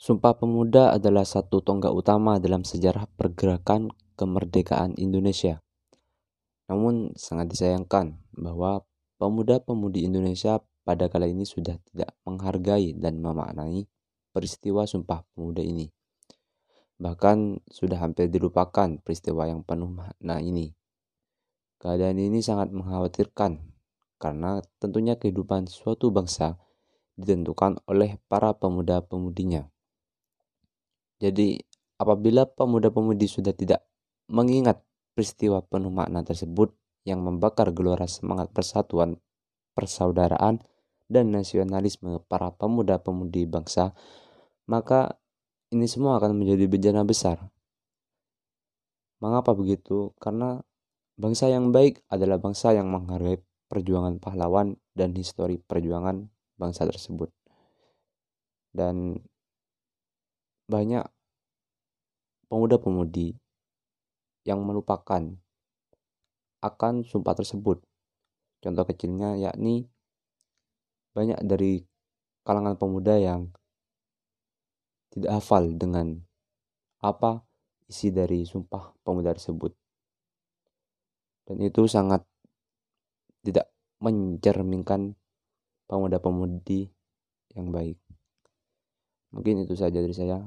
Sumpah Pemuda adalah satu tonggak utama dalam sejarah pergerakan kemerdekaan Indonesia. Namun sangat disayangkan bahwa pemuda-pemudi Indonesia pada kala ini sudah tidak menghargai dan memaknai peristiwa Sumpah Pemuda ini. Bahkan sudah hampir dilupakan peristiwa yang penuh makna ini. Keadaan ini sangat mengkhawatirkan karena tentunya kehidupan suatu bangsa ditentukan oleh para pemuda-pemudinya. Jadi, apabila pemuda-pemudi sudah tidak mengingat peristiwa penuh makna tersebut yang membakar gelora semangat persatuan, persaudaraan, dan nasionalisme para pemuda-pemudi bangsa, maka ini semua akan menjadi bencana besar. Mengapa begitu? Karena bangsa yang baik adalah bangsa yang menghargai perjuangan pahlawan dan histori perjuangan bangsa tersebut. Dan banyak pemuda-pemudi yang melupakan akan sumpah tersebut. Contoh kecilnya yakni banyak dari kalangan pemuda yang tidak hafal dengan apa isi dari sumpah pemuda tersebut. Dan itu sangat tidak mencerminkan pemuda-pemudi yang baik. Mungkin itu saja dari saya.